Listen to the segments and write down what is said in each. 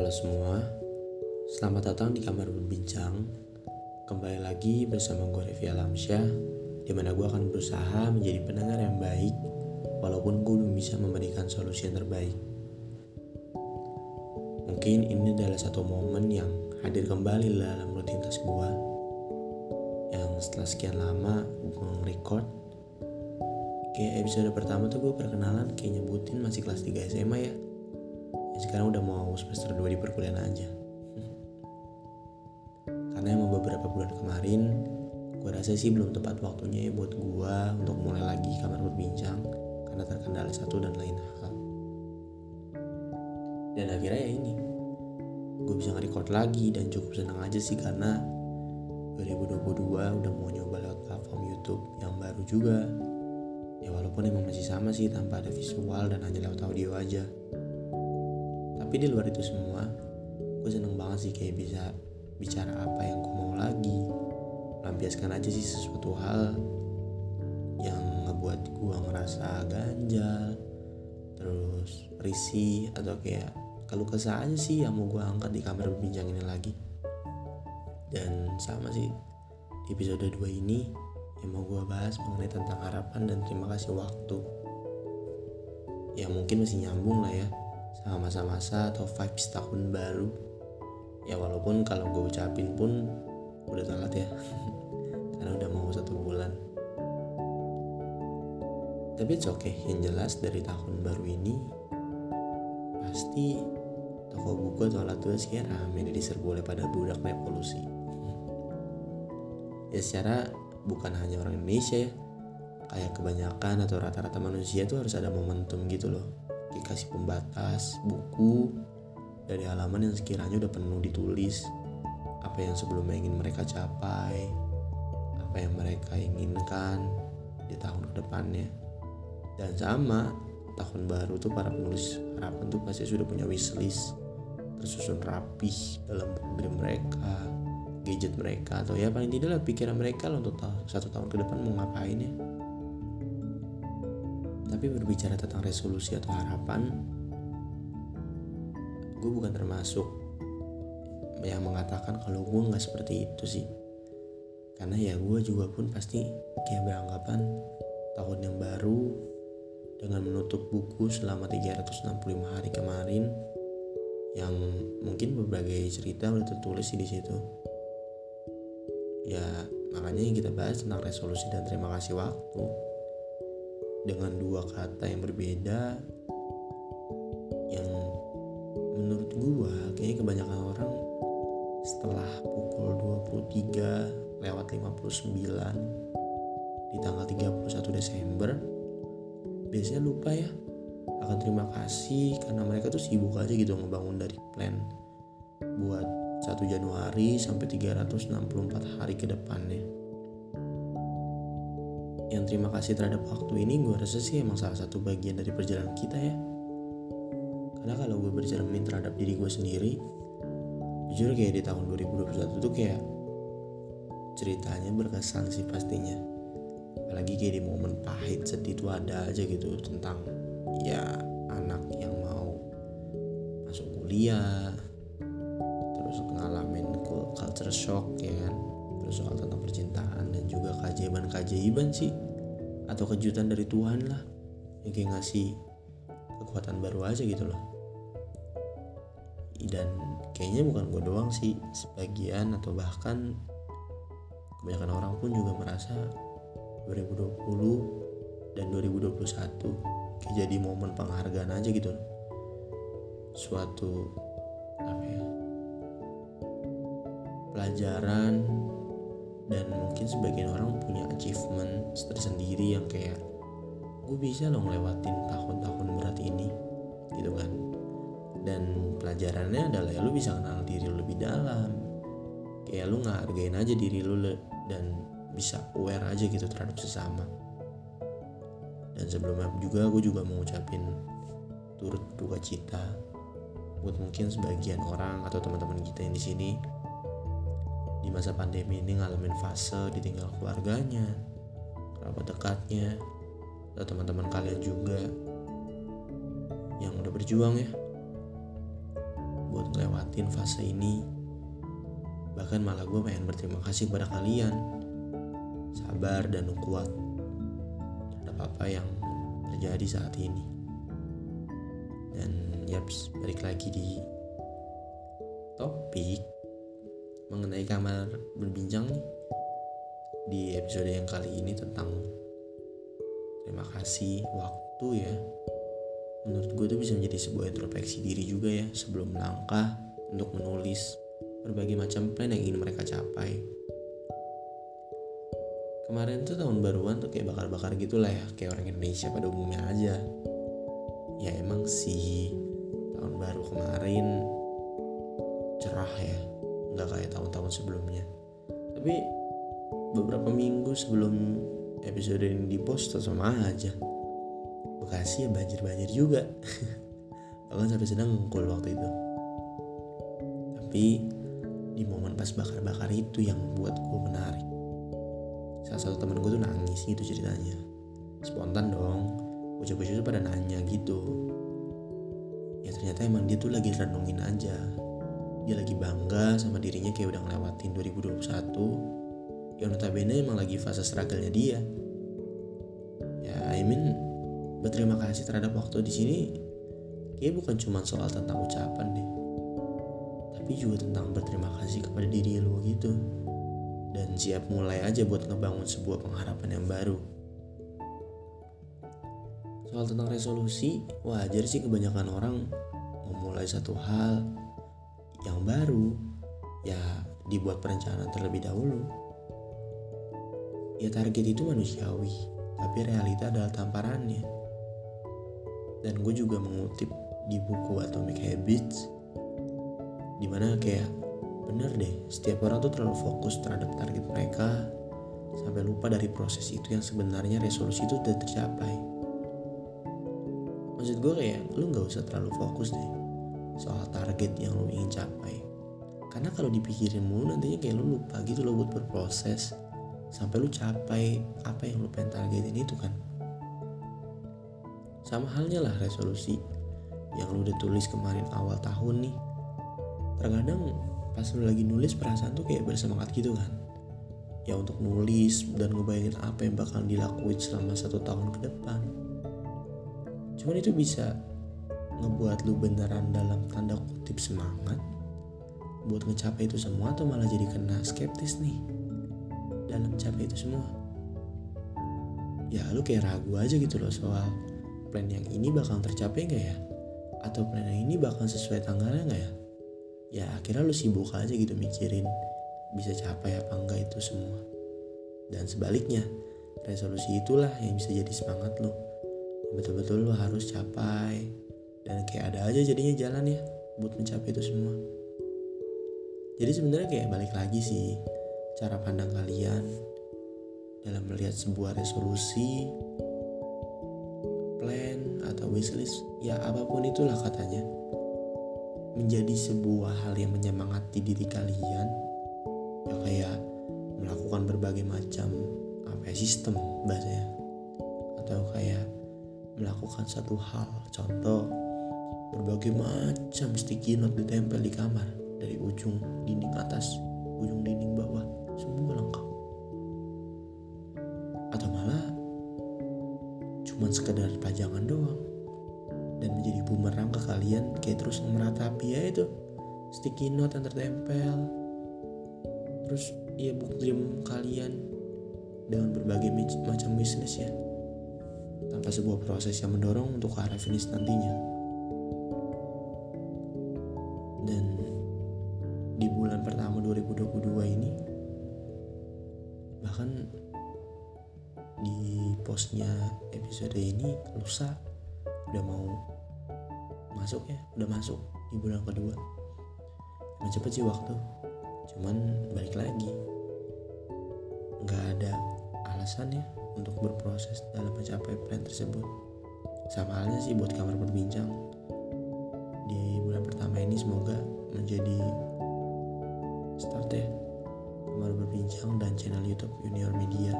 Halo semua, selamat datang di kamar berbincang. Kembali lagi bersama gue Revi Alamsyah, di mana gue akan berusaha menjadi pendengar yang baik, walaupun gue belum bisa memberikan solusi yang terbaik. Mungkin ini adalah satu momen yang hadir kembali dalam rutinitas gue, yang setelah sekian lama gue nge-record, kayak episode pertama tuh gue perkenalan kayak nyebutin masih kelas 3 SMA ya ya sekarang udah mau semester 2 di perkuliahan aja. Karena emang beberapa bulan kemarin gue rasa sih belum tepat waktunya ya buat gue untuk mulai lagi kamar berbincang karena terkendala satu dan lain hal. Dan akhirnya ya ini gue bisa nge-record lagi dan cukup senang aja sih karena 2022 udah mau nyoba lewat platform YouTube yang baru juga. Ya walaupun emang masih sama sih tanpa ada visual dan hanya lewat audio aja tapi di luar itu semua gue seneng banget sih kayak bisa bicara apa yang gue mau lagi. Melampiaskan aja sih sesuatu hal yang ngebuat gue ngerasa ganjal terus risih atau kayak kalau kesah aja sih yang mau gue angkat di kamar berbincang ini lagi. Dan sama sih di episode 2 ini yang mau gue bahas mengenai tentang harapan dan terima kasih waktu. Ya mungkin masih nyambung lah ya sama masa-masa atau vibes tahun baru. Ya walaupun kalau gue ucapin pun udah telat ya. Karena udah mau satu bulan. Tapi it's okay yang jelas dari tahun baru ini pasti toko buku atau alat tulis kayak rame diserbu oleh pada budak revolusi ya secara bukan hanya orang Indonesia ya kayak kebanyakan atau rata-rata manusia tuh harus ada momentum gitu loh dikasih pembatas buku dari halaman yang sekiranya udah penuh ditulis. Apa yang sebelumnya ingin mereka capai apa yang mereka inginkan di tahun ke depannya dan sama tahun baru tuh para penulis harapan tuh pasti sudah punya wishlist. Tersusun rapih dalam mobil mereka gadget mereka atau ya paling tidak lah pikiran mereka lah untuk satu tahun ke depan mau ngapain ya tapi berbicara tentang resolusi atau harapan gue bukan termasuk yang mengatakan kalau gue nggak seperti itu sih. Karena ya gue juga pun pasti kayak beranggapan tahun yang baru dengan menutup buku selama 365 hari kemarin yang mungkin berbagai cerita udah tertulis di situ. Ya makanya yang kita bahas tentang resolusi dan terima kasih waktu dengan dua kata yang berbeda yang menurut gua kayaknya kebanyakan orang setelah pukul 23 lewat 59 di tanggal 31 Desember biasanya lupa ya akan terima kasih karena mereka tuh sibuk aja gitu ngebangun dari plan buat 1 Januari sampai 364 hari ke depannya. Yang terima kasih terhadap waktu ini gue rasa sih emang salah satu bagian dari perjalanan kita ya. Karena kalau gue bercermin terhadap diri gue sendiri, jujur kayak di tahun 2021 tuh kayak ceritanya berkesan sih pastinya. Apalagi kayak di momen pahit sedih tuh ada aja gitu tentang ya anak yang mau masuk kuliah, terus ngalamin culture shock ya kan terus soal tentang percintaan dan juga keajaiban-keajaiban sih. Atau kejutan dari Tuhan lah yang kayak ngasih kekuatan baru aja gitu loh. Dan kayaknya bukan gue doang sih sebagian atau bahkan kebanyakan orang pun juga merasa 2020 dan 2021 kayak jadi momen penghargaan aja gitu loh. Suatu apa ya pelajaran dan mungkin sebagian orang punya achievement tersendiri yang kayak gue bisa loh ngelewatin tahun-tahun berat ini gitu kan. Dan pelajarannya adalah ya lu bisa kenal diri lu lebih dalam. Kayak lu ngehargain aja diri lu dan bisa aware aja gitu terhadap sesama. Dan sebelumnya juga gue juga mau ucapin turut duka cita buat mungkin sebagian orang atau teman-teman kita yang di sini di masa pandemi ini ngalamin fase ditinggal keluarganya, kerabat dekatnya, atau teman-teman kalian juga yang udah berjuang ya. buat ngelewatin fase ini bahkan malah gue pengen berterima kasih kepada kalian sabar dan kuat terhadap apa yang terjadi saat ini dan yaps balik lagi di topik mengenai kamar berbincang di episode yang kali ini tentang terima kasih waktu ya. Menurut gue itu bisa menjadi sebuah introspeksi diri juga ya sebelum melangkah untuk menulis berbagai macam plan yang ingin mereka capai. Kemarin tuh tahun baruan tuh kayak bakar-bakar gitulah ya kayak orang Indonesia pada umumnya aja. Ya emang sih tahun baru kemarin cerah ya nggak kayak tahun-tahun sebelumnya. Tapi beberapa minggu sebelum episode ini dipost sama aja. Bekasi ya banjir-banjir juga. Bahkan sampai sedang ngengkul waktu itu. Tapi di momen pas bakar-bakar itu yang buat gue menarik. Salah satu temen gue tuh nangis gitu ceritanya. Spontan dong. Bocah-bocah tuh pada nanya gitu. Ya ternyata emang dia tuh lagi renungin aja dia lagi bangga sama dirinya kayak udah ngelewatin 2021 yang notabene emang lagi fase struggle-nya dia. Ya I mean berterima kasih terhadap waktu di sini kayak bukan cuma soal tentang ucapan deh. Tapi juga tentang berterima kasih kepada diri lo gitu. Dan siap mulai aja buat ngebangun sebuah pengharapan yang baru. Soal tentang resolusi wajar sih kebanyakan orang memulai satu hal yang baru ya dibuat perencanaan terlebih dahulu. Ya target itu manusiawi tapi realita adalah tamparannya. Dan gue juga mengutip di buku Atomic Habits di mana kayak bener deh setiap orang tuh terlalu fokus terhadap target mereka sampai lupa dari proses itu yang sebenarnya resolusi itu udah tercapai. Maksud gue kayak lu nggak usah terlalu fokus deh soal target yang lo ingin capai. Karena kalau dipikirin mulu nantinya kayak lo lupa gitu lo buat berproses. Sampai lo capai apa yang lo pengen targetin itu kan. Sama halnya lah resolusi yang lo udah tulis kemarin awal tahun nih. Terkadang pas lo lagi nulis perasaan tuh kayak bersemangat gitu kan. Ya untuk nulis dan ngebayangin apa yang bakal dilakuin selama satu tahun ke depan. Cuman itu bisa ngebuat lu beneran dalam tanda kutip semangat buat ngecapai itu semua atau malah jadi kena skeptis nih? Dalam mencapai itu semua? Ya lu kayak ragu aja gitu loh soal plan yang ini bakal tercapai gak ya? Atau plan yang ini bakal sesuai tanggalnya gak ya? Ya akhirnya lu sibuk aja gitu mikirin bisa capai apa enggak itu semua. Dan sebaliknya resolusi itulah yang bisa jadi semangat lo betul-betul lo harus capai dan kayak ada aja jadinya jalan ya buat mencapai itu semua. Jadi sebenarnya kayak balik lagi sih cara pandang kalian dalam melihat sebuah resolusi plan atau wishlist ya apa pun itulah katanya. Menjadi sebuah hal yang menyemangati diri kalian ya kayak melakukan berbagai macam apa ya, sistem bahasanya. Atau kayak melakukan satu hal contoh berbagai macam sticky note ditempel di kamar. Dari ujung dinding atas, ujung dinding bawah, semua lengkap. Atau malah cuman sekedar pajangan doang. Dan menjadi bumerang ke kalian kayak terus meratapi ya itu. Sticky note yang tertempel. Terus ya book dream kalian dengan berbagai macam bisnis ya. Tanpa sebuah proses yang mendorong untuk ke arah finish nantinya. 2022 ini bahkan di postnya episode ini lusa udah mau masuk ya udah masuk di bulan kedua. Emang cepet sih waktu cuman balik lagi. Nggak ada alasan ya untuk berproses dalam mencapai plan tersebut. Sama halnya sih buat kamar berbincang. Di bulan pertama ini semoga menjadi berbincang dan channel YouTube Junior Media.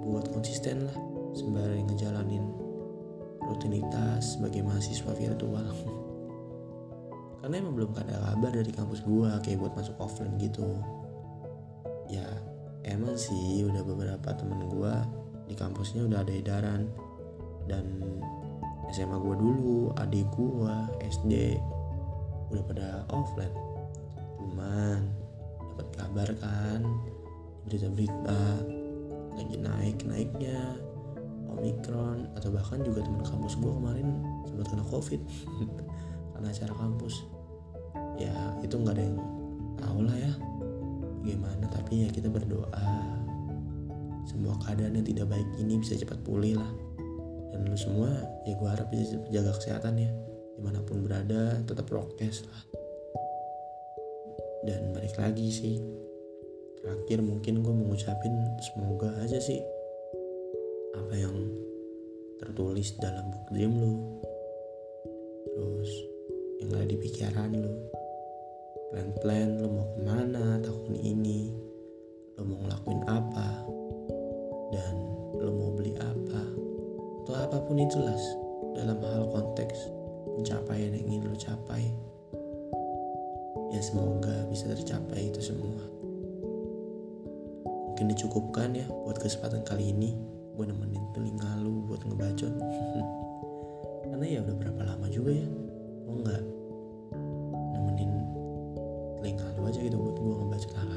Buat konsisten lah sembari ngejalanin rutinitas sebagai mahasiswa virtual. Karena emang belum ada kabar dari kampus gue kayak buat masuk offline gitu. Ya emang sih udah beberapa temen gue di kampusnya udah ada edaran. Dan SMA gue dulu adik gue SD udah pada offline. Cuman dapat kabar kan berita-berita lagi naik naiknya omikron atau bahkan juga teman kampus gue kemarin sempat kena covid karena acara kampus. Ya itu nggak ada yang tahu lah ya gimana tapi ya kita berdoa. Semua keadaan yang tidak baik ini bisa cepat pulih lah. Dan lu semua ya gue harap bisa jaga kesehatan ya di mana pun berada tetap prokes lah dan balik lagi sih. Terakhir mungkin gue mau ngucapin semoga aja sih apa yang tertulis dalam book dream lu terus yang ada di pikiran lu. Plan-plan lu mau ke mana tahun ini lu mau ngelakuin apa dan lu mau beli apa atau apa pun itulah dalam hal konteks pencapaian yang ingin lu capai ya semoga bisa tercapai itu semua. Mungkin dicukupkan ya buat kesempatan kali ini. Gue nemenin telinga lu buat ngebacot. Karena ya udah berapa lama juga ya gue nggak? Nemenin telinga lu aja gitu buat gue ngebacot hal-hal